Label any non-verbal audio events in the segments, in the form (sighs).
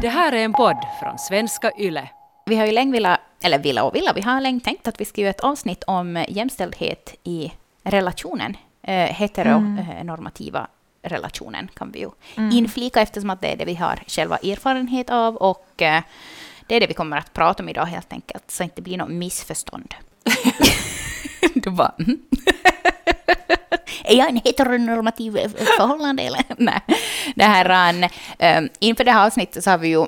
Det här är en podd från svenska YLE. Vi har ju länge velat, eller villa och villa, vi har länge tänkt att vi ska göra ett avsnitt om jämställdhet i relationen. Eh, heteronormativa relationen kan vi ju inflika eftersom att det är det vi har själva erfarenhet av och eh, det är det vi kommer att prata om idag helt enkelt, så att det inte blir något missförstånd. (laughs) (laughs) du bara, mm. Är jag en heteronormativ (laughs) förhållande eller? Nej. Det här, um, inför det här avsnittet så har vi ju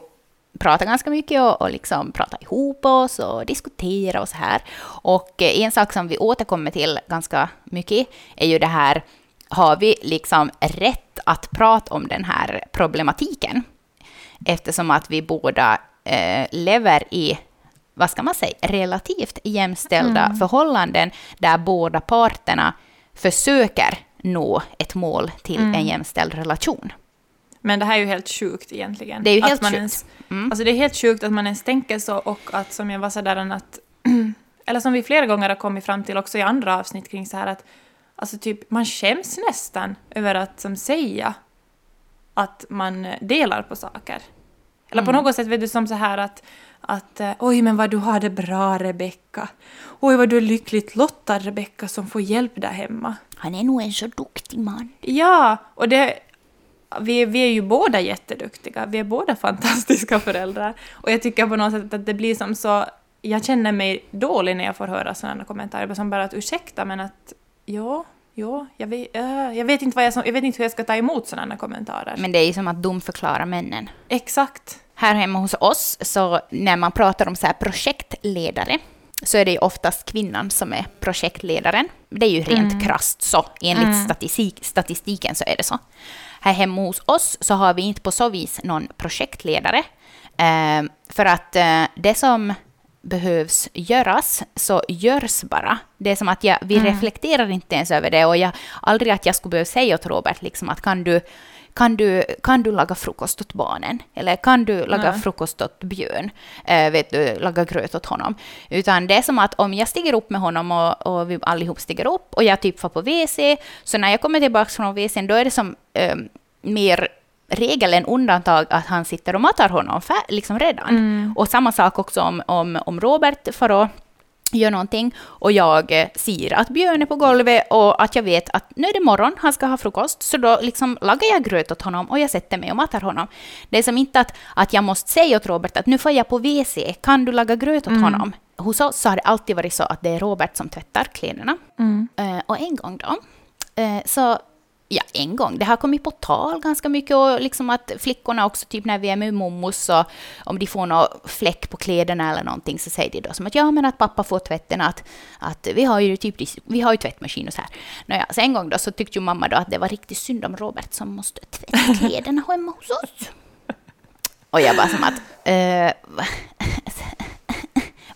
pratat ganska mycket och, och liksom pratat ihop oss och diskuterat och så här. Och eh, en sak som vi återkommer till ganska mycket är ju det här, har vi liksom rätt att prata om den här problematiken? Eftersom att vi båda eh, lever i vad ska man säga, relativt jämställda Mm. förhållanden där båda parterna försöker nå ett mål till Mm. en jämställd relation. Men det här är ju helt sjukt egentligen. Det är ju helt sjukt. Ens, Mm. Alltså det är helt sjukt att man ens tänker så och att som jag var sådär att... (clears throat) eller som vi flera gånger har kommit fram till också i andra avsnitt kring så här att alltså typ man skäms nästan över att som säga att man delar på saker. Eller på Mm. något sätt vet du som så här att att eh, oj men vad du har det bra Rebecka. Oj vad du är lyckligt lottad Rebecka som får hjälp där hemma. Han är nog en så duktig man. Ja, och det, vi, vi är ju båda jätteduktiga. Vi är båda (laughs) fantastiska föräldrar. Och jag tycker på något sätt att det blir som så... Jag känner mig dålig när jag får höra sådana kommentarer. Som bara att ursäkta, men att ja, ja, jag vet, äh, jag vet, inte, vad jag, jag vet inte hur jag ska ta emot sådana kommentarer. Men det är ju som att dumförklara männen. Exakt. Här hemma hos oss, så när man pratar om så här projektledare, så är det ju oftast kvinnan som är projektledaren. Det är ju rent Mm. krasst så, enligt Mm. statistik, statistiken så är det så. Här hemma hos oss så har vi inte på så vis någon projektledare. Eh, för att eh, det som behövs göras, så görs bara. Det är som att jag, vi Mm. reflekterar inte ens över det och jag, aldrig att jag skulle behöva säga åt Robert liksom att kan du, kan du, kan du laga frukost åt barnen? Eller kan du laga Nej. frukost åt Björn? Eh, vet du, laga gröt åt honom. Utan det är som att om jag stiger upp med honom och, och vi allihop stiger upp och jag typ får på WC, så när jag kommer tillbaka från WC då är det som eh, mer regel än undantag att han sitter och matar honom liksom redan. Mm. Och samma sak också om, om, om Robert för att göra någonting och jag eh, ser att Björn är på golvet och att jag vet att nu är det morgon, han ska ha frukost, så då liksom lagar jag gröt åt honom och jag sätter mig och matar honom. Det är som inte att, att jag måste säga åt Robert att nu får jag på WC, kan du laga gröt åt Mm. honom? Hos oss så har det alltid varit så att det är Robert som tvättar kläderna. Mm. Eh, och en gång då, eh, så ja, en gång. Det har kommit på tal ganska mycket och liksom att flickorna också, typ när vi är med mommos, så om de får någon fläck på kläderna eller någonting så säger de då som att ja, men att pappa får tvätten, att, att vi har ju typ, vi har ju tvättmaskin och så här. Nåja, så en gång då så tyckte ju mamma då att det var riktigt synd om Robert som måste tvätta (laughs) kläderna hemma hos oss. Och jag bara som att, eh, (laughs)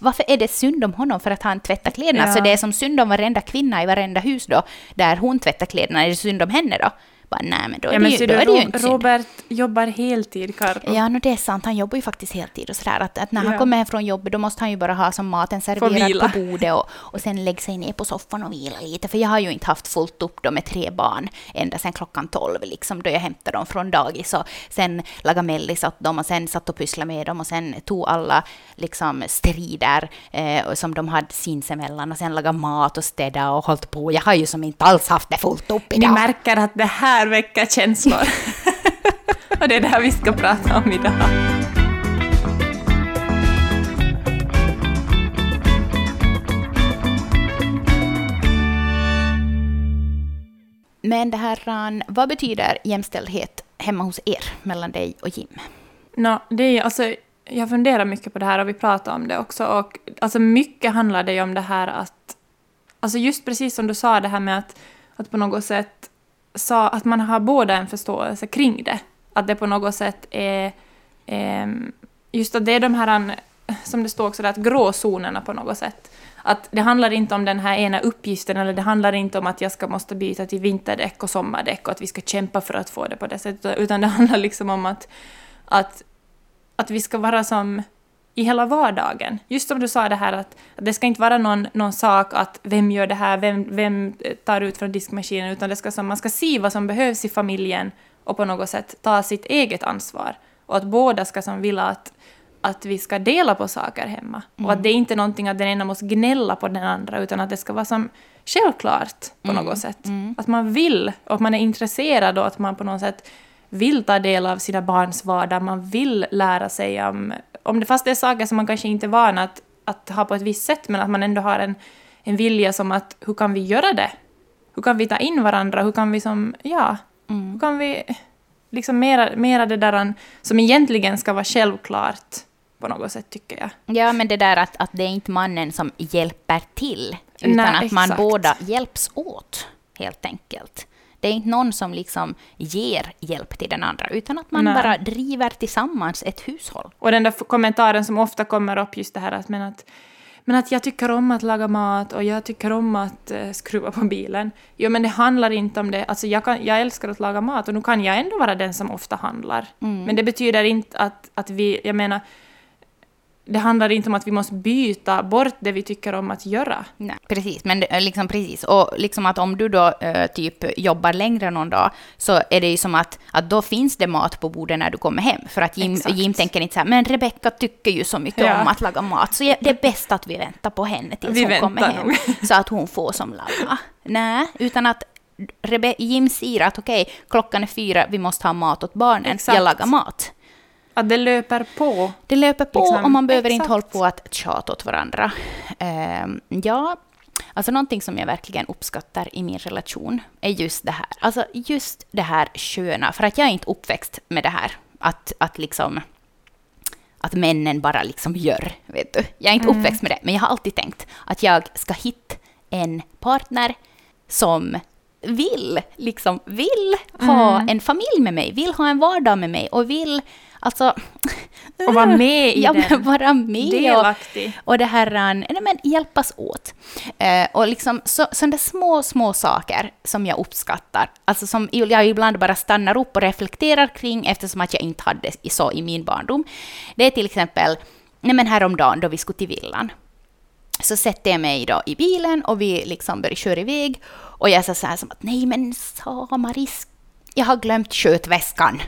varför är det synd om honom för att han tvättar kläderna? Ja. Så det är som synd om varenda kvinna i varenda hus då, där hon tvättar kläderna, är det synd om henne då? Bara, nej, men då är Ja, det ju, då du, är det ju inte synd. Robert jobbar heltid, Carro. Ja, no, det är sant. Han jobbar ju faktiskt heltid och sådär. Att, att när han Ja. kommer hem från jobbet då måste han ju bara ha som maten serverad på (laughs) bordet och, och sen lägga sig ner på soffan och vila lite. För jag har ju inte haft fullt upp då med tre barn ända sedan klockan tolv liksom då jag hämtade dem från dagis och sen laga mellis åt dem och sen satt och pysslade med dem och sen tog alla liksom strider eh, som de hade sinsemellan och sen laga mat och städa och hållit på. Jag har ju som inte alls haft det fullt upp Ni idag. märker att det här väcker känslor. (laughs) och det är det här vi ska prata om idag. Men det här, Ran, vad betyder jämställdhet hemma hos er mellan dig och Jim? Nå, det är, alltså, jag funderar mycket på det här och vi pratar om det också. Och, alltså, mycket handlar det ju om det här att... Alltså just precis som du sa, det här med att, att på något sätt... Sa, att man har båda en förståelse kring det. Att det på något sätt är... Ehm, just att det är de här, som det står också där, att gråzonerna på något sätt. Att det handlar inte om den här ena uppgiften eller det handlar inte om att jag ska måste byta till vinterdäck och sommardäck och att vi ska kämpa för att få det på det sättet. Utan det (laughs) handlar liksom om att, att, att vi ska vara som i hela vardagen. Just som du sa det här att, det ska inte vara någon, någon sak att vem gör det här, vem, vem tar ut från diskmaskinen, utan det ska som, man ska se vad som behövs i familjen och på något sätt ta sitt eget ansvar. och att båda ska som vilja att, att vi ska dela på saker hemma. Mm. Och att det är inte någonting att den ena måste gnälla på den andra, utan att det ska vara som självklart på Mm. något sätt. Att man vill, och att man är intresserad och att man på något sätt vill ta del av sina barns vardag, man vill lära sig om, om det, fast det är saker som man kanske inte är van att, att ha på ett visst sätt, men att man ändå har en, en vilja som att hur kan vi göra det? Hur kan vi ta in varandra? Hur kan vi som, ja, hur kan vi liksom mera, mera det där som egentligen ska vara självklart på något sätt, tycker jag. Ja, men det där att, att det är inte mannen som hjälper till, utan Nej, att man exakt. båda hjälps åt, helt enkelt. Det är inte någon som liksom ger hjälp till den andra, utan att man Nej. bara driver tillsammans ett hushåll. Och den där kommentaren som ofta kommer upp, just det här att, men att, men att jag tycker om att laga mat och jag tycker om att eh, skruva på bilen. Jo, men det handlar inte om det. Alltså, jag, kan, jag älskar att laga mat och nu kan jag ändå vara den som ofta handlar. Men det betyder inte att, att vi, jag menar, det handlar inte om att vi måste byta bort det vi tycker om att göra. Nej, precis. Men det, är liksom precis. Och liksom att om du då eh, typ jobbar längre någon dag, så är det ju som att, att då finns det mat på bordet när du kommer hem. För att Jim, Exakt. Jim tänker inte så här, men Rebecka tycker ju så mycket Ja. om att laga mat, så det är bäst att vi väntar på henne tills Vi hon kommer hem. nog. (laughs) Så att hon får som laga. Nej, utan att Rebe Jim säger att okej, klockan är fyra, vi måste ha mat åt barnen, Exakt. jag lagar mat. Att det löper på. Det löper på Liksom, och man behöver inte exakt. hålla på att tjata åt varandra. Ehm, ja, alltså någonting som jag verkligen uppskattar i min relation är just det här. Alltså just det här sköna, för att jag är inte uppväxt med det här. Att, att liksom att männen bara liksom gör, vet du. Jag är inte uppväxt med det, men jag har alltid tänkt att jag ska hitta en partner som vill, liksom vill ha en familj med mig, vill ha en vardag med mig och vill alltså... (laughs) Och vara med i (laughs) ja, den. Vara med och, Delaktig. och det här, eh, nej, men hjälpas åt. Eh, och liksom så, sådana små, små saker som jag uppskattar, alltså som jag ibland bara stannar upp och reflekterar kring eftersom att jag inte hade så i min barndom. Det är till exempel, nej men häromdagen då vi skulle till villan, så sätter jag mig då i bilen och vi liksom börjar köra iväg och jag sa så här som att nej men Samaris, jag har glömt skötväskan.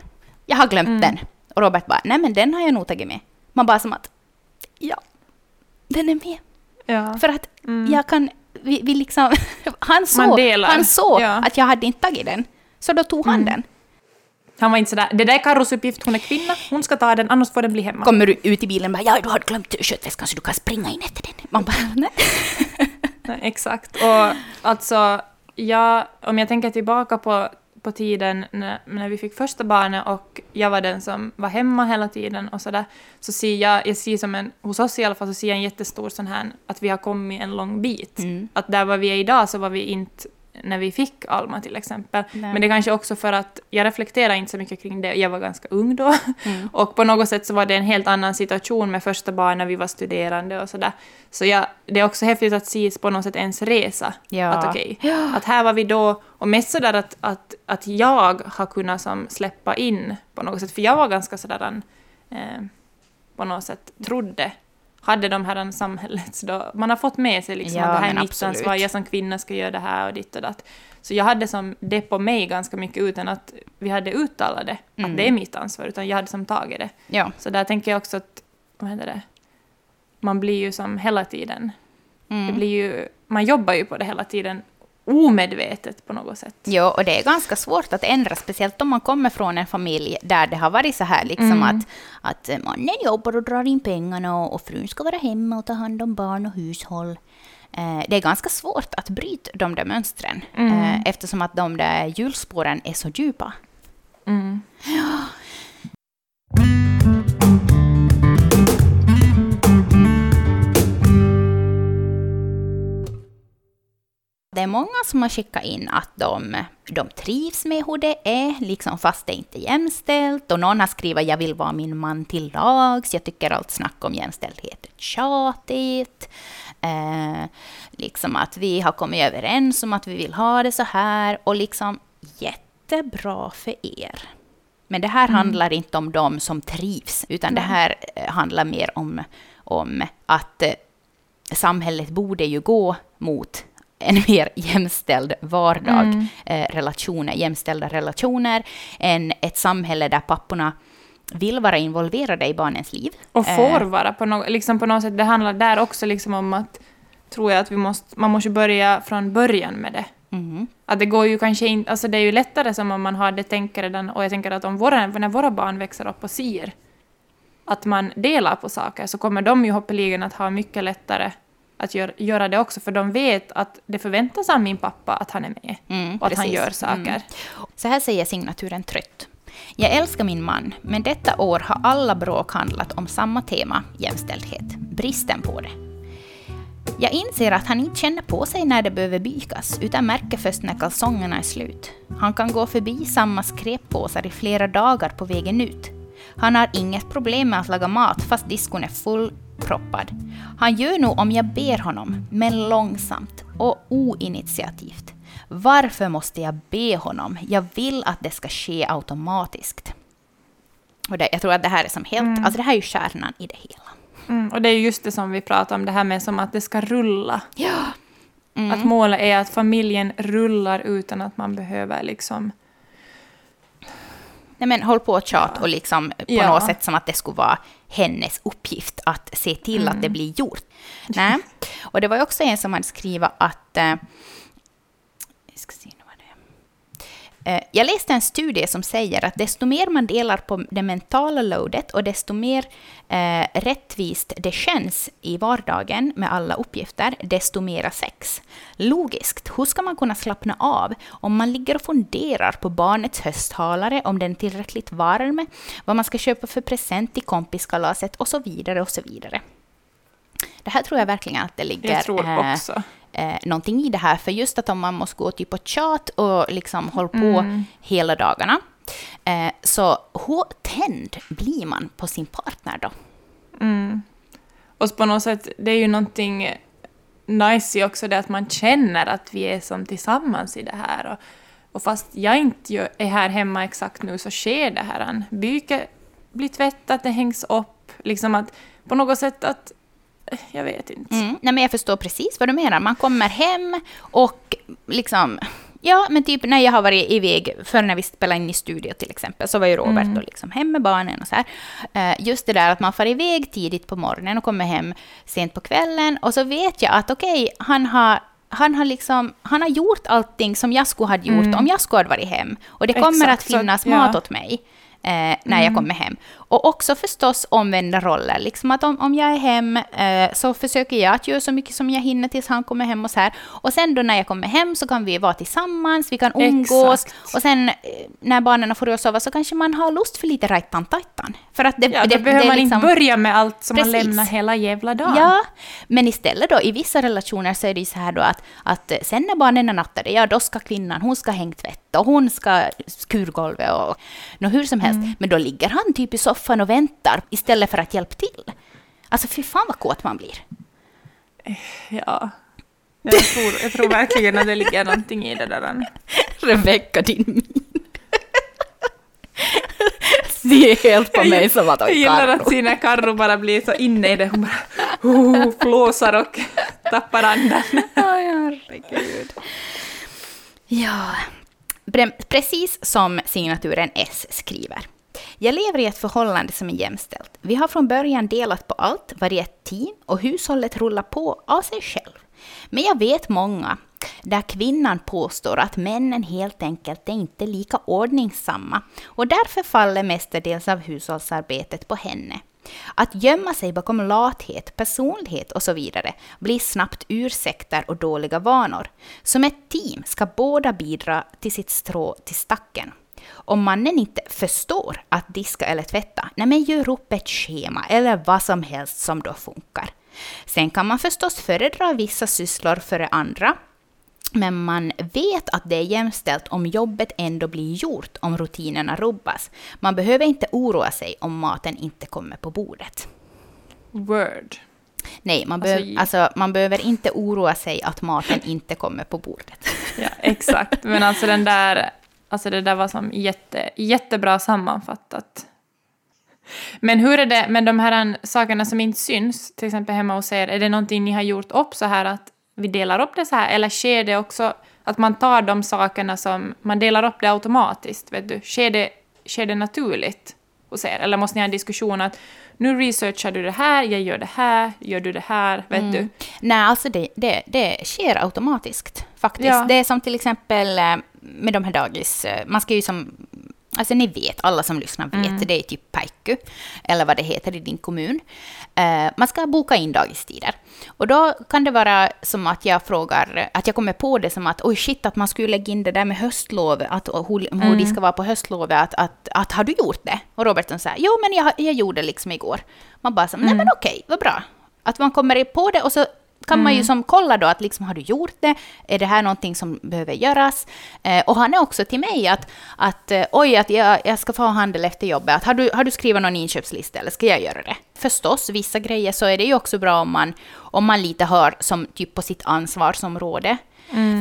Jag har glömt den. Och Robert bara, nej men den har jag nog tagit med. Man bara som att, ja, den är med. Ja. För att jag kan, vi, vi liksom, (laughs) han såg, han såg Ja. att jag hade inte tagit den. Så då tog han den. Han var inte sådär, det där är Carros uppgift, hon är kvinna, hon ska ta den, annars får den bli hemma. Kommer du ut i bilen och bara, ja du har glömt köttväskan så du kan springa in efter den. Man bara, nej. (laughs) Nej, exakt. Och alltså, jag, om jag tänker tillbaka på, på tiden när, när vi fick första barnet och jag var den som var hemma hela tiden och sådär, så ser jag, jag ser som en, hos oss i alla fall, så ser jag en jättestor sån här, att vi har kommit en lång bit. Mm. Att där var vi är idag så var vi inte när vi fick Alma till exempel. Nej. Men det kanske också för att jag reflekterar inte så mycket kring det. Jag var ganska ung då. Mm. (laughs) Och på något sätt så var det en helt annan situation med första barn när vi var studerande och sådär. Så jag, det är också häftigt att se på något sätt ens resa. Ja. Att okej, (gasps) att här var vi då, och mest sådär att, att, att jag har kunnat som släppa in på något sätt, för jag var ganska sådär, eh, på något sätt trodde, hade de här samhällets då, man har fått med sig liksom Ja, att det här är mitt ansvar, jag som kvinna ska göra det här och ditt och datt. Så jag hade som det på mig ganska mycket utan att vi hade uttalat det, Mm. att det är mitt ansvar, utan jag hade som tagit det. Ja. Så där tänker jag också att, vad heter det, man blir ju som hela tiden, Mm. det blir ju, man jobbar ju på det hela tiden omedvetet på något sätt. Jo, och det är ganska svårt att ändra, speciellt om man kommer från en familj där det har varit så här liksom Mm. att, att mannen jobbar och drar in pengarna och, och frun ska vara hemma och ta hand om barn och hushåll. Eh, det är ganska svårt att bryta de där mönstren Mm. eh, eftersom att de där hjulspåren är så djupa. Mm. Det är många som har skickat in att de, de trivs med hur det är, liksom fast det inte är jämställt. Och någon har skrivit jag vill vara min man till lags, jag tycker allt snack om jämställdhet är tjatigt. Eh, liksom att vi har kommit överens om att vi vill ha det så här och liksom jättebra för er. Men det här handlar inte om de som trivs, utan det här eh, handlar mer om, om att eh, samhället borde ju gå mot en (laughs) mer jämställd vardag, Mm. eh, relationer, jämställda relationer, än ett samhälle där papporna vill vara involverade i barnens liv. Och får Eh, vara på, no liksom på något sätt. Det handlar där också liksom om att, tror jag, att vi måste, man måste börja från början med det. mhm. Att det går ju kanske inte, alltså det är ju lättare som om man har det tänker redan, och jag tänker att om våra, när våra barn växer upp och ser att man delar på saker, så kommer de ju hoppeligen att ha mycket lättare att gör, göra det också, för de vet att det förväntas av min pappa att han är med Mm, och att han precis. gör saker. Mm. Så här säger signaturen trött. Jag älskar min man, men detta år har alla bråk handlat om samma tema, jämställdhet. Bristen på det. Jag inser att han inte känner på sig när det behöver bykas, utan märker först när kalsongerna är slut. Han kan gå förbi samma skräppåsar i flera dagar på vägen ut. Han har inget problem med att laga mat fast diskon är fullproppad. Han gör nog om jag ber honom, men långsamt och oinitiativt. Varför måste jag be honom? Jag vill att det ska ske automatiskt. Och det, jag tror att det här är som helt, alltså det här är ju kärnan i det hela. Mm, och det är just det som vi pratar om, det här med som att det ska rulla. Ja. Mm. Att målet är att familjen rullar utan att man behöver liksom... Nej men håll på och tjat och liksom på Ja. något sätt som att det skulle vara hennes uppgift att se till att det blir gjort. Nej. (laughs) Och det var ju också en som hade skrivit att... Eh, ska se, nu var det. Eh, jag läste en studie som säger att desto mer man delar på det mentala loadet och desto mer eh, rättvist det känns i vardagen med alla uppgifter, desto mera sex. Logiskt, hur ska man kunna slappna av om man ligger och funderar på barnets hösthalare, om den är tillräckligt varm, vad man ska köpa för present i kompiskalaset och så vidare och så vidare. Det här tror jag verkligen att det ligger Jag tror eh, också. eh, någonting i det här. För just att om man måste gå typ på tjat och liksom hålla på Mm. hela dagarna. Eh, så hur tänd blir man på sin partner då? Mm. Och på något sätt, det är ju någonting nice i också det att man känner att vi är som tillsammans i det här. Och, och fast jag inte är här hemma exakt nu så sker det här. Byke blir tvättat, det hängs upp. Liksom att på något sätt att... Jag vet inte. Mm. Nej, men jag förstår precis vad du menar. Man kommer hem och liksom... Ja, men typ när jag har varit iväg, för när vi spelade in i studio till exempel, så var ju Robert Mm. liksom hem med barnen och så här. Eh, Just det där att man far iväg tidigt på morgonen och kommer hem sent på kvällen och så vet jag att okej, han har han har, liksom, han har gjort allting som jag skulle ha gjort Mm. om jag skulle ha varit hem. Och det kommer Exakt, att så- finnas ja. mat åt mig eh, när jag kommer hem. Och också förstås omvända roller. Liksom att om, om jag är hem eh, så försöker jag att göra så mycket som jag hinner tills han kommer hem och så här. Och sen då när jag kommer hem så kan vi vara tillsammans, vi kan umgås. Exakt. Och sen eh, när barnen får sova så kanske man har lust för lite rajtan tajtan. För att det, Ja, det, då behöver det man liksom- inte börja med allt som Precis. man lämnar hela jävla dagen. Ja, men istället då i vissa relationer så är det ju så här då att, att eh, sen när barnen är nattade, ja då ska kvinnan, hon ska hängtvätta och hon ska skurgolvet och nå hur som helst. Men då ligger han typ i soffan och väntar istället för att hjälpa till. Alltså fy fan vad kåt man blir. Ja. Jag tror, jag tror verkligen att det ligger någonting i det där. Rebecka, din min. Ser helt på mig som att Jag oj, gillar Karro. att se när Karro bara blir så inne i det. Hon bara oh, flåsar och tappar andan. Oj, herregud. Ja, precis som signaturen S skriver. Jag lever i ett förhållande som är jämställt. Vi har från början delat på allt, varit ett team och hushållet rullar på av sig själv. Men jag vet många där kvinnan påstår att männen helt enkelt är inte lika ordningsamma och därför faller mestadels av hushållsarbetet på henne. Att gömma sig bakom lathet, personlighet och så vidare blir snabbt ursäkter och dåliga vanor. Som ett team ska båda bidra till sitt strå till stacken. Om mannen inte förstår att diska eller tvätta, nej men gör upp ett schema eller vad som helst som då funkar. Sen kan man förstås föredra vissa sysslor före andra, men man vet att det är jämställt om jobbet ändå blir gjort om rutinerna rubbas. Man behöver inte oroa sig om maten inte kommer på bordet. Word. Nej, man, Alltså, alltså, man behöver inte oroa sig att maten inte kommer på bordet. Ja, exakt. Men alltså den där, alltså det där var som jätte, jättebra sammanfattat. Men hur är det med de här sakerna som inte syns, till exempel hemma hos er, är det någonting ni har gjort upp så här att vi delar upp det så här, eller sker det också att man tar de sakerna som, man delar upp det automatiskt, vet du, sker det, sker det naturligt hos er? Eller måste ni ha en diskussion att nu researchar du det här, jag gör det här, gör du det här, vet du? Nej, alltså det, det, det sker automatiskt faktiskt. Ja. Det är som till exempel eh, med de här dagis, eh, man ska ju som Alltså ni vet, alla som lyssnar vet, det är typ Paiku, eller vad det heter i din kommun. Eh, man ska boka in dagistider. Och då kan det vara som att jag frågar, att jag kommer på det som att oj shit, att man skulle lägga in det där med höstlovet, att hur, hur de ska vara på höstlovet, att, att, att har du gjort det? Och Roberton säger, jo men jag, jag gjorde det liksom igår. Man bara så, nej men okej, vad bra. Att man kommer på det och så kan man ju som kolla då att liksom, har du gjort det? Är det här någonting som behöver göras? Eh, och han är också till mig att, att eh, oj, att jag, jag ska få ha handel efter jobbet. Att, har, du, har du skrivit någon inköpslista eller ska jag göra det? Förstås, vissa grejer så är det ju också bra om man, om man lite hör som typ på sitt ansvarsområde.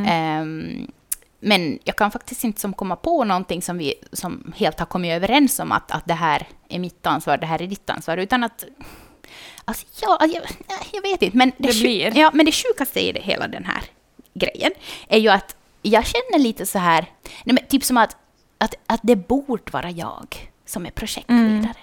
Ehm, men jag kan faktiskt inte som komma på någonting som vi som helt har kommit överens om att, att det här är mitt ansvar, det här är ditt ansvar, utan att Alltså, ja, jag, nej, jag vet inte. Men det, Det blir. Ja, men det sjukaste i det, hela den här grejen är ju att jag känner lite så här, nej, men typ som att, att, att det borde vara jag som är projektledaren.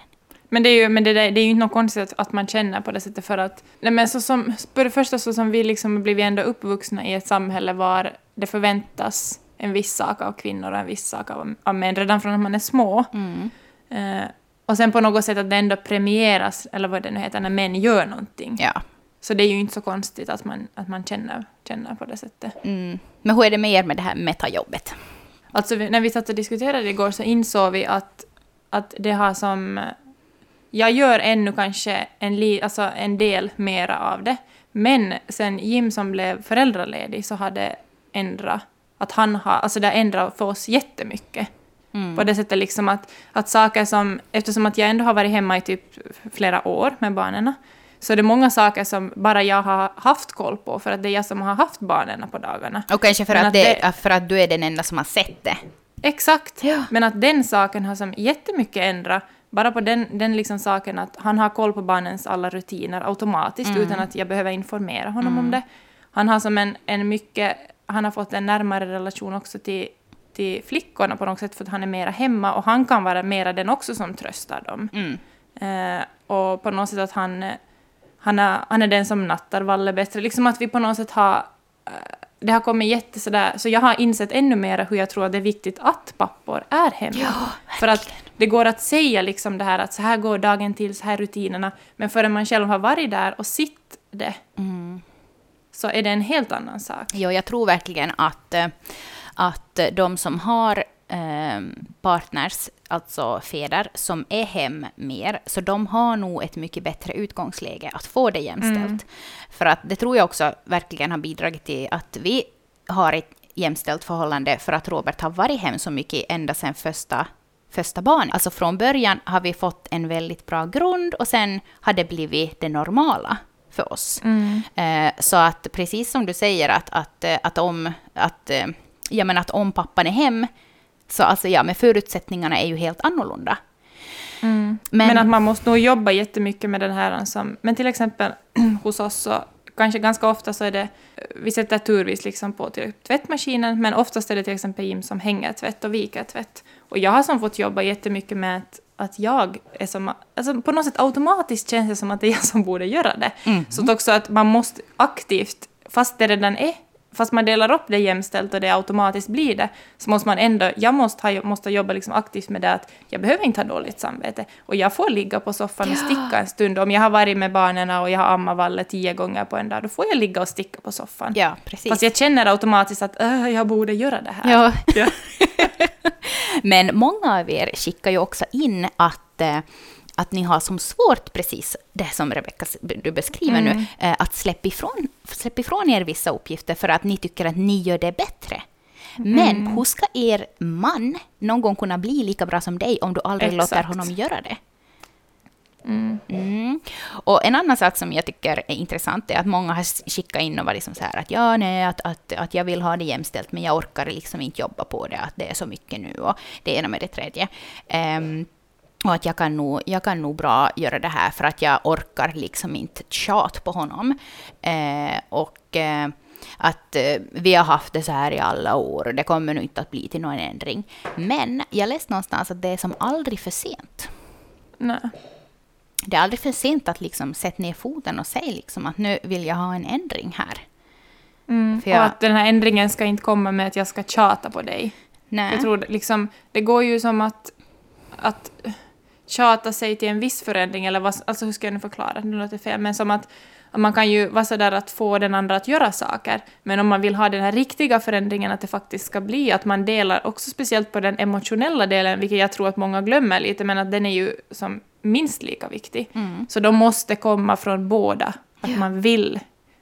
Men det är ju, men det, där- det är inte något konstigt att, att man känner på det sättet för att... Nej men så som, för det första så som vi liksom blivit ändå uppvuxna i ett samhälle var det förväntas en viss sak av kvinnor och en viss sak av, av män redan från att man är små. Mm. Eh, och sen på något sätt att det ändå premieras, eller vad det nu heter, när män gör någonting. Ja. Så det är ju inte så konstigt att man, att man känner, känner på det sättet. Mm. Men hur är det med er med det här metajobbet? Alltså när vi satt och diskuterade igår så insåg vi att, att det har som... Jag gör ännu kanske en, li, alltså en del mera av det. Men sen Jim som blev föräldraledig så har det ändrat. Att han har, alltså det har ändrat för oss jättemycket. Mm. På det sättet liksom att, att saker som, eftersom att jag ändå har varit hemma i typ flera år med barnen, så är det många saker som bara jag har haft koll på, för att det är jag som har haft barnen på dagarna. Och kanske för att, att det, det- för att du är den enda som har sett det. Exakt. Ja. Men att den saken har som jättemycket ändrat. Bara på den, den liksom saken att han har koll på barnens alla rutiner automatiskt utan att jag behöver informera honom om det. Han har som en, en mycket, han har fått en närmare relation också till, till flickorna på något sätt för att han är mera hemma och han kan vara mera den också som tröstar dem. Mm. Eh, och på något sätt att han, han, är, han är den som nattar Valle bättre. Liksom att vi på något sätt har... eh, det har kommit jätte sådär, så jag har insett ännu mer hur jag tror att det är viktigt att pappor är hemma. För att det går att säga liksom det här att så här går dagen till, så här är rutinerna, men förrän man själv har varit där och sitt det, så är det en helt annan sak. Jo, jag tror verkligen att, eh, att de som har eh, partners, alltså fäder, som är hem mer, så de har nog ett mycket bättre utgångsläge att få det jämställt. För att det tror jag också verkligen har bidragit till att vi har ett jämställt förhållande för att Robert har varit hem så mycket ända sedan första första barn. Alltså från början har vi fått en väldigt bra grund och sen har det blivit det normala för oss. Eh, så att precis som du säger att, att, eh, att, om, att, eh, ja, men att om pappan är hem, så alltså ja, men förutsättningarna är ju helt annorlunda. Men, Men- att man måste nog jobba jättemycket med den här som... Men till exempel (clears throat) hos oss så kanske ganska ofta så är det... Vi sätter turvis liksom på till tvättmaskinen, men oftast är det till exempel Jim som hänger tvätt och viker tvätt. Och jag har som fått jobba jättemycket med att, att jag är som... Alltså på något sätt automatiskt känns det som att det är jag som borde göra det. Så att också att man måste aktivt, fast det redan är Fast man delar upp det jämställt och det automatiskt blir det, så måste man ändå, jag måste, ha, måste jobba liksom aktivt med det att jag behöver inte ha dåligt samvete. Och jag får ligga på soffan och sticka en stund. Om jag har varit med barnen och jag har ammat Valle tio gånger på en dag, då får jag ligga och sticka på soffan. Ja, precis. Fast jag känner automatiskt att "Äh, jag borde göra det här. Ja. Ja. (laughs) Men många av er skickar ju också in att, eh, att ni har som svårt, precis det som Rebecka du beskriver nu, eh, att släppa ifrån, släppa ifrån er vissa uppgifter för att ni tycker att ni gör det bättre. Men hur ska er man någon gång kunna bli lika bra som dig om du aldrig låter Exakt. honom göra det? Mm. Och en annan sak som jag tycker är intressant är att många har skickat in och varit som så här att ja, nej, att, att, att jag vill ha det jämställt, men jag orkar liksom inte jobba på det, att det är så mycket nu och det ena med det tredje. Ehm, och att jag kan, nog, jag kan nog bra göra det här för att jag orkar liksom inte tjat på honom. Eh, och eh, att eh, vi har haft det så här i alla år och det kommer nog inte att bli till någon ändring. Men jag läste någonstans att det är som aldrig för sent. Nej. Det är aldrig för sent att liksom sätta ner foten och säga liksom att nu vill jag ha en ändring här. Mm. För jag- Och att den här ändringen ska inte komma med att jag ska tjata på dig. Nej. Jag tror liksom, det går ju som att, att tjata sig till en viss förändring, eller vad, alltså hur ska jag nu förklara, det låter fel, men som att att man kan ju vara sådär att få den andra att göra saker, men om man vill ha den här riktiga förändringen, att det faktiskt ska bli att man delar, också speciellt på den emotionella delen, vilket jag tror att många glömmer lite, men att den är ju som minst lika viktig. Mm. Så de måste komma från båda, att Ja. man vill.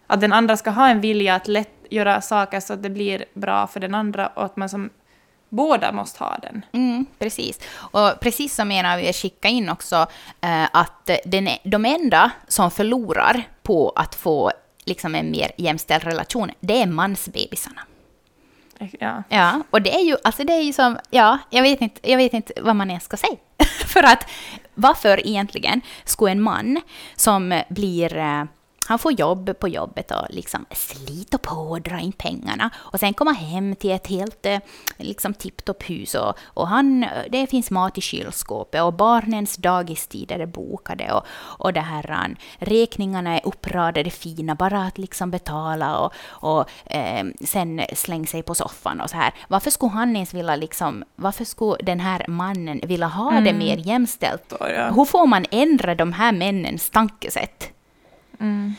Att den andra ska ha en vilja att lätt göra saker så att det blir bra för den andra och att man som båda måste ha den. Mm, precis. Och precis som en av er skickade in också, eh, att den de enda som förlorar på att få liksom en mer jämställd relation, det är mansbebisarna. Ja. Ja, och det är ju, alltså det är ju som, ja, jag vet inte, jag vet inte vad man ens ska säga. (laughs) För att varför egentligen skulle en man som blir, eh, han får jobb på jobbet och liksom sliter på och drar in pengarna och sen komma hem till ett helt eh, liksom tipptopp hus och, och han, det finns mat i kylskåpet och barnens dagistider är bokade och, och det här, han, räkningarna är uppradade fina, bara att liksom betala och, och eh, sen släng sig på soffan och så här. Varför skulle han ens vilja liksom, varför skulle den här mannen vilja ha det mer jämställt? Ja. Hur får man ändra de här männens tankesätt? Mm.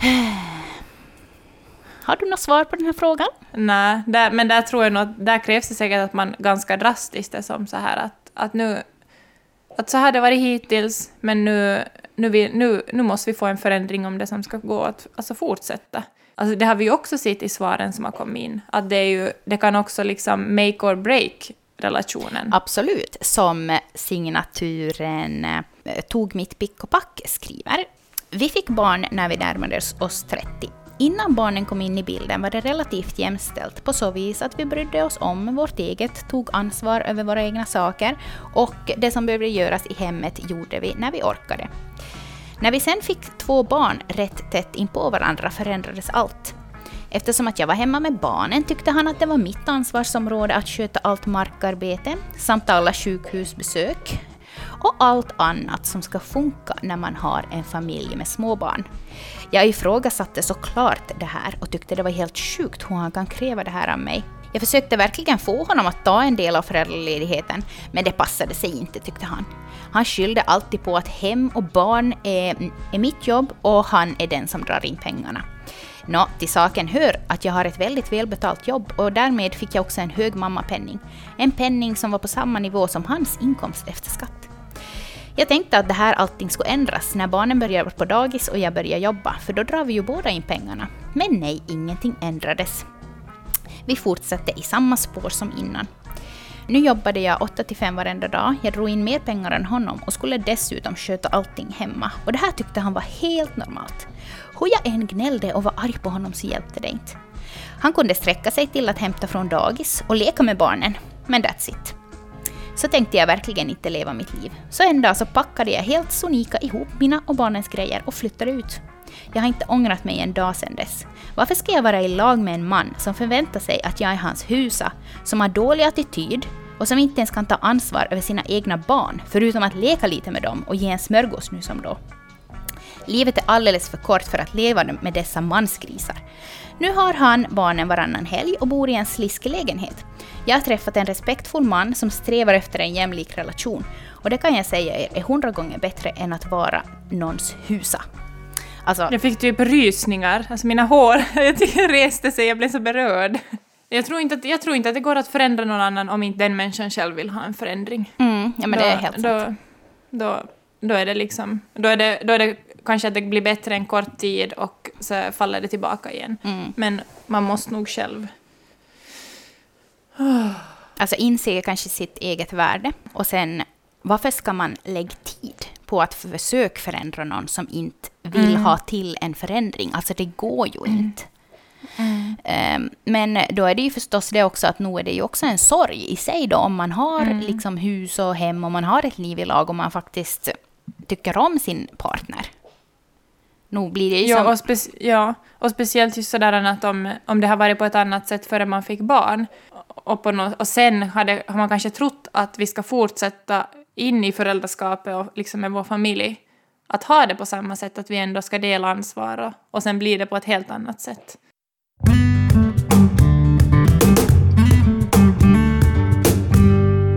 (sighs) Har du något svar på den här frågan? Nej, där, men där tror jag nog att där krävs det säkert att man ganska drastiskt är som så här att, att nu... Att så har det varit hittills, men nu, nu, vi, nu, nu måste vi få en förändring om det som ska gå att alltså fortsätta. Alltså det har vi ju också sett i svaren som har kommit in, att det, är ju, det kan också liksom make or break relationen. Absolut, som signaturen eh, Tog mitt pick och pack skriver. Vi fick barn när vi närmade oss 30. Innan barnen kom in i bilden var det relativt jämställt på så vis att vi brydde oss om vårt eget, tog ansvar över våra egna saker och det som behövde göras i hemmet gjorde vi när vi orkade. När vi sen fick två barn rätt tätt in på varandra förändrades allt. Eftersom att jag var hemma med barnen tyckte han att det var mitt ansvarsområde att sköta allt markarbete samt alla sjukhusbesök och allt annat som ska funka när man har en familj med småbarn. Jag ifrågasatte såklart det här och tyckte det var helt sjukt hur han kan kräva det här av mig. Jag försökte verkligen få honom att ta en del av föräldraledigheten, men det passade sig inte tyckte han. Han skyllde alltid på att hem och barn är, är mitt jobb och han är den som drar in pengarna. Nå, till saken hör att jag har ett väldigt välbetalt jobb och därmed fick jag också en hög mammapenning. En penning som var på samma nivå som hans inkomst efter skatt. Jag tänkte att det här allting skulle ändras när barnen börjar på dagis och jag börjar jobba, för då drar vi ju båda in pengarna. Men nej, ingenting ändrades. Vi fortsatte i samma spår som innan. Nu jobbade jag 8 till 5 varenda dag, jag drog in mer pengar än honom och skulle dessutom sköta allting hemma. Och det här tyckte han var helt normalt. Hur jag än gnällde och var arg på honom så hjälpte det inte. Han kunde sträcka sig till att hämta från dagis och leka med barnen, men that's it. Så tänkte jag verkligen inte leva mitt liv. Så en dag så packade jag helt sonika ihop mina och barnens grejer och flyttade ut. Jag har inte ångrat mig en dag sedan dess. Varför ska jag vara i lag med en man som förväntar sig att jag är hans husa, som har dålig attityd och som inte ens kan ta ansvar över sina egna barn, förutom att leka lite med dem och ge en smörgås nu som då. Livet är alldeles för kort för att leva med dessa mansgrisar. Nu har han barnen varannan helg och bor i en sliskig lägenhet. Jag har träffat en respektfull man som strävar efter en jämlik relation. Och det kan jag säga er är hundra gånger bättre än att vara någons husa. Alltså, Jag fick typ rysningar, alltså mina hår (laughs) jag reste sig, jag blev så berörd. Jag tror, inte att, jag tror inte att det går att förändra någon annan om inte den människan själv vill ha en förändring. mm, ja men det är helt sant. då, då, då är det liksom, då är det, då är det kanske att det blir bättre en kort tid och så faller det tillbaka igen. Mm. Men man måste nog själv. Alltså inse kanske sitt eget värde och sen varför ska man lägga tid på att försöka förändra någon som inte vill Mm. ha till en förändring? Alltså det går ju inte. Ehm, Men då är det ju förstås det också att nu är det ju också en sorg i sig då om man har Mm. liksom hus och hem och man har ett liv i lag och man faktiskt tycker om sin partner. Nu blir det ju Ja som... och, ja, och speciellt just sådär att om, om det har varit på ett annat sätt före man fick barn och, på nå- och sen hade, har man kanske trott att vi ska fortsätta in i föräldraskapet och liksom med vår familj, att ha det på samma sätt, att vi ändå ska dela ansvar och, och sen blir det på ett helt annat sätt.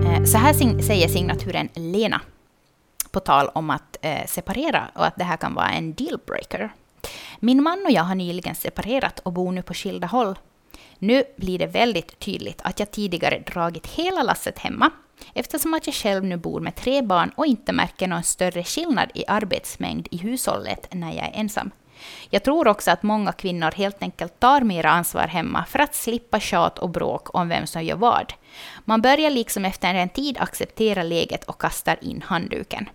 Eh, Så här säger signaturen Lena på tal om att eh, separera och att det här kan vara en dealbreaker. Min man och jag har nyligen separerat och bor nu på skilda håll. Nu blir det väldigt tydligt att jag tidigare dragit hela lasset hemma eftersom att jag själv nu bor med tre barn och inte märker någon större skillnad i arbetsmängd i hushållet när jag är ensam. Jag tror också att många kvinnor helt enkelt tar mera ansvar hemma för att slippa tjat och bråk om vem som gör vad. Man börjar liksom efter en tid acceptera läget och kastar in handduken.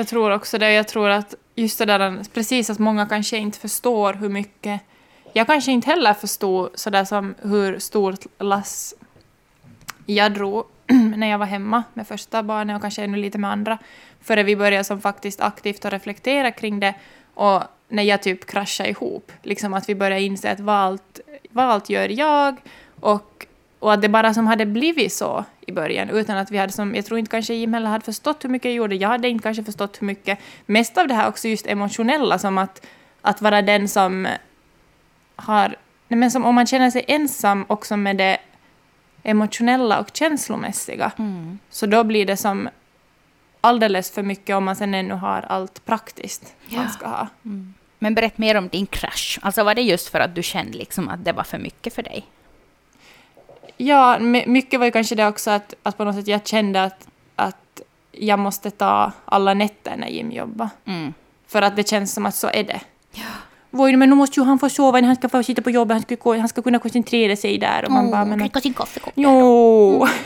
Jag tror också det. Jag tror att just det där, precis att många kanske inte förstår hur mycket... Jag kanske inte heller förstod sådär som hur stort lass jag drog (clears throat) när jag var hemma med första barnet och kanske ännu lite med andra, före vi började som faktiskt aktivt att reflektera kring det och när jag typ kraschade ihop, liksom att vi började inse att vad allt, vad allt gör jag och, och att det bara som hade blivit så i början utan att vi hade som, jag tror inte kanske Jim heller hade förstått hur mycket jag gjorde, jag hade inte kanske förstått hur mycket, mest av det här också just emotionella som att, att vara den som har, men som om man känner sig ensam också med det emotionella och känslomässiga. Mm. Så då blir det som alldeles för mycket om man sen ännu har allt praktiskt Ja. man ska ha. Mm. Men berätta mer om din krasch. Alltså var det just för att du kände liksom att det var för mycket för dig? Ja, my- mycket var ju kanske det också att, att på något sätt jag kände att, att jag måste ta alla nätter när Jim jobbar. Mm. För att det känns som att så är det. Voi, men nu måste ju han få sova när han ska få sitta på jobbet, han ska, gå- han ska kunna koncentrera sig där. Och man bara, men, dricka sin kaffekopp. Jo! (laughs)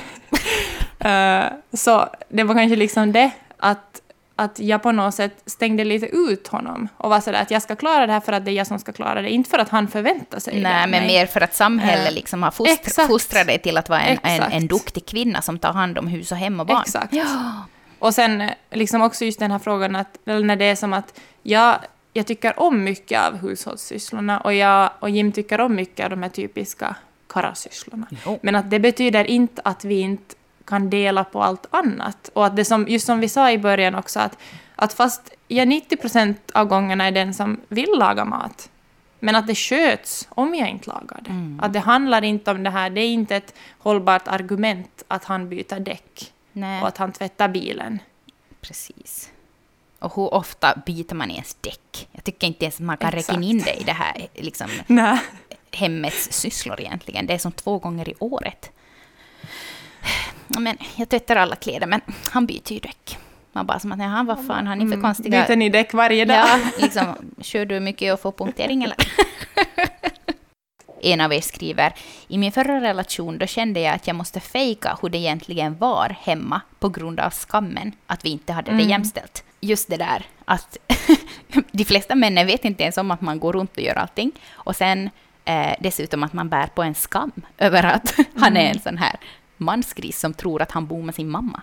Eh, så det var kanske liksom det, att, att jag på något sätt stängde lite ut honom och var sådär att jag ska klara det här för att det är jag som ska klara det, inte för att han förväntar sig det Nej, men mer för att samhället Eh, liksom har fostr- exakt. fostrat dig till att vara en, en, en duktig kvinna som tar hand om hus och hem och barn. Exakt. Ja. Och sen eh, liksom också just den här frågan att, när det är som att jag, jag tycker om mycket av hushållssysslorna och, jag, och Jim tycker om mycket av de här typiska karasysslorna. Men att det betyder inte att vi inte kan dela på allt annat. Och att det som, just som vi sa i början också, att, att fast jag 90 procent av gångerna är den som vill laga mat, men att det sköts om jag inte lagar det. Mm. Att det handlar inte om det här, det är inte ett hållbart argument att han byter däck Nej, och att han tvättar bilen. precis. Och hur ofta byter man ens däck? Jag tycker inte ens att man kan räkna in det i det här liksom, (laughs) hemmets sysslor egentligen. Det är som två gånger i året. Men jag tvättar alla kläder, men han byter ju däck. Man bara som att, han vad fan, han är för konstiga... Mm. Byter ni däck varje dag? Ja, (laughs) liksom, kör du mycket och får punktering eller? (laughs) En av er skriver, i min förra relation då kände jag att jag måste fejka hur det egentligen var hemma på grund av skammen att vi inte hade det Mm. jämställt. Just det där att (laughs) de flesta männen vet inte ens om att man går runt och gör allting. Och sen eh, dessutom att man bär på en skam över att han är en sån här mansgris som tror att han bor med sin mamma.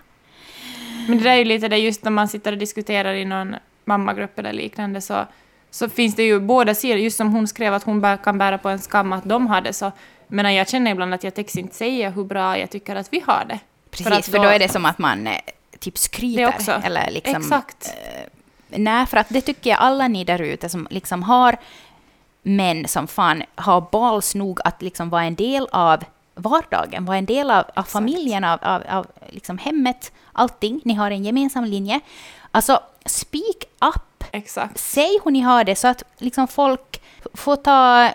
Men det där är ju lite det just när man sitter och diskuterar i någon mammagrupp eller liknande så, så finns det ju båda sidor, just som hon skrev att hon bär, kan bära på en skam att de har det så. Men jag känner ibland att jag täcks inte säga hur bra jag tycker att vi har det. Precis, för, att då är det som att man eh, typ skryter. Eller liksom, Exakt. eh, nej, för att det tycker jag alla ni där ute som liksom har män som fan har bals nog att liksom vara en del av vardagen, vara en del av, av familjen, av, av, av liksom hemmet, allting. Ni har en gemensam linje. Alltså, speak up. Exakt. Säg hur ni har det så att liksom folk får ta eh,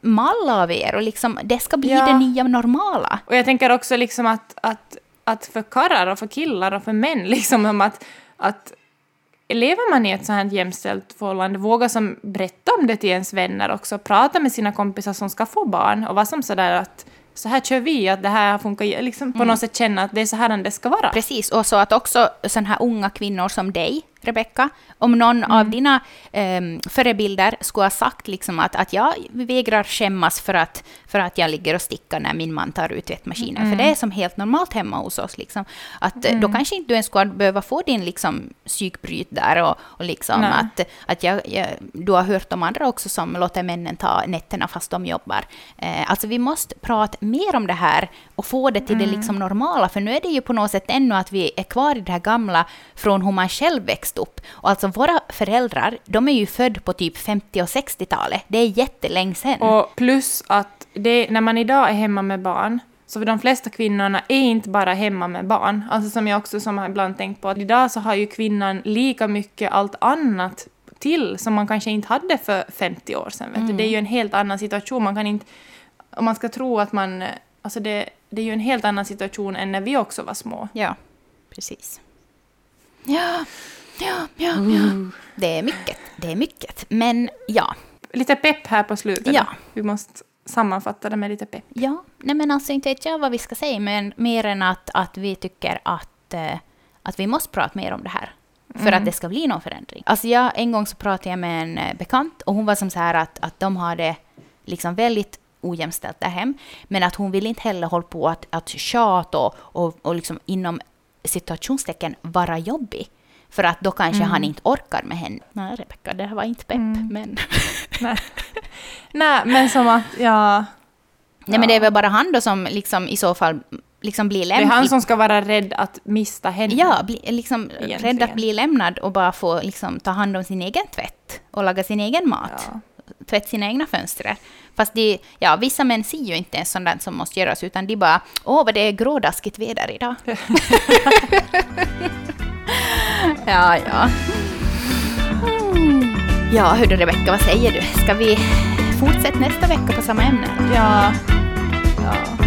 mall av er och liksom, det ska bli Ja. det nya normala. Och jag tänker också liksom att, att, att för karlar och för killar och för män, (laughs) liksom om att, att lever man i ett så här jämställt förhållande, våga som berätta om det till ens vänner också, prata med sina kompisar som ska få barn och vara som sådär att så här kör vi, att det här funkar, liksom på något sätt känna att det är så här det ska vara. Precis, och så att också sådana här unga kvinnor som dig Rebecka, om någon mm. av dina eh, förebilder skulle ha sagt liksom att, att jag vägrar skämmas för att, för att jag ligger och stickar när min man tar ut tvättmaskinen, mm. för det är som helt normalt hemma hos oss. Liksom. Att, mm. Då kanske inte du ens skulle behöva få din liksom, psykbryt där och, och liksom att, att jag, jag, du har hört om andra också som låter männen ta nätterna fast de jobbar. Eh, alltså vi måste prata mer om det här och få det till det mm. liksom normala, för nu är det ju på något sätt ännu att vi är kvar i det här gamla från hur man själv växte upp. Och alltså våra föräldrar, de är ju födda på typ 50 och 60-talet. Det är jättelänge sedan. Och plus att det, när man idag är hemma med barn, så för de flesta kvinnorna är inte bara hemma med barn. Alltså som jag också som har ibland tänkt på, att idag så har ju kvinnan lika mycket allt annat till som man kanske inte hade för 50 år sedan. Mm. Det är ju en helt annan situation. Man kan inte, om man ska tro att man... Alltså det, det är ju en helt annan situation än när vi också var små. Ja, precis. Ja, ja, ja, ja. Det är mycket, det är mycket. Men ja. Lite pepp här på slutet. Ja. Vi måste sammanfatta det med lite pepp. Ja, nej men alltså inte vet jag vad vi ska säga, men mer än att, att vi tycker att, eh, att vi måste prata mer om det här. För mm. att det ska bli någon förändring. Alltså jag, en gång så pratade jag med en eh, bekant och hon var som så här att, att de har det liksom väldigt ojämställt där hem. Men att hon vill inte heller hålla på att, att tjata och, och, och liksom inom situationstecken vara jobbig. För att då kanske mm. han inte orkar med henne. Nej, Rebecka, det var inte pepp, mm. men... (laughs) Nej. Nej, men som att, ja... Nej, men det är väl bara han då som liksom i så fall liksom blir lämnad. Det är han som ska vara rädd att mista henne. Ja, bli, liksom rädd att bli lämnad och bara få liksom, ta hand om sin egen tvätt och laga sin egen mat. Ja. Tvätta sina egna fönster. Fast de, ja, vissa män ser ju inte ens sånt som måste göras, utan de bara åh vad det är grådaskigt väder idag. (laughs) (laughs) ja, ja. Mm. Ja, hördu Rebecka, vad säger du? Ska vi fortsätta nästa vecka på samma ämne? Ja. ja.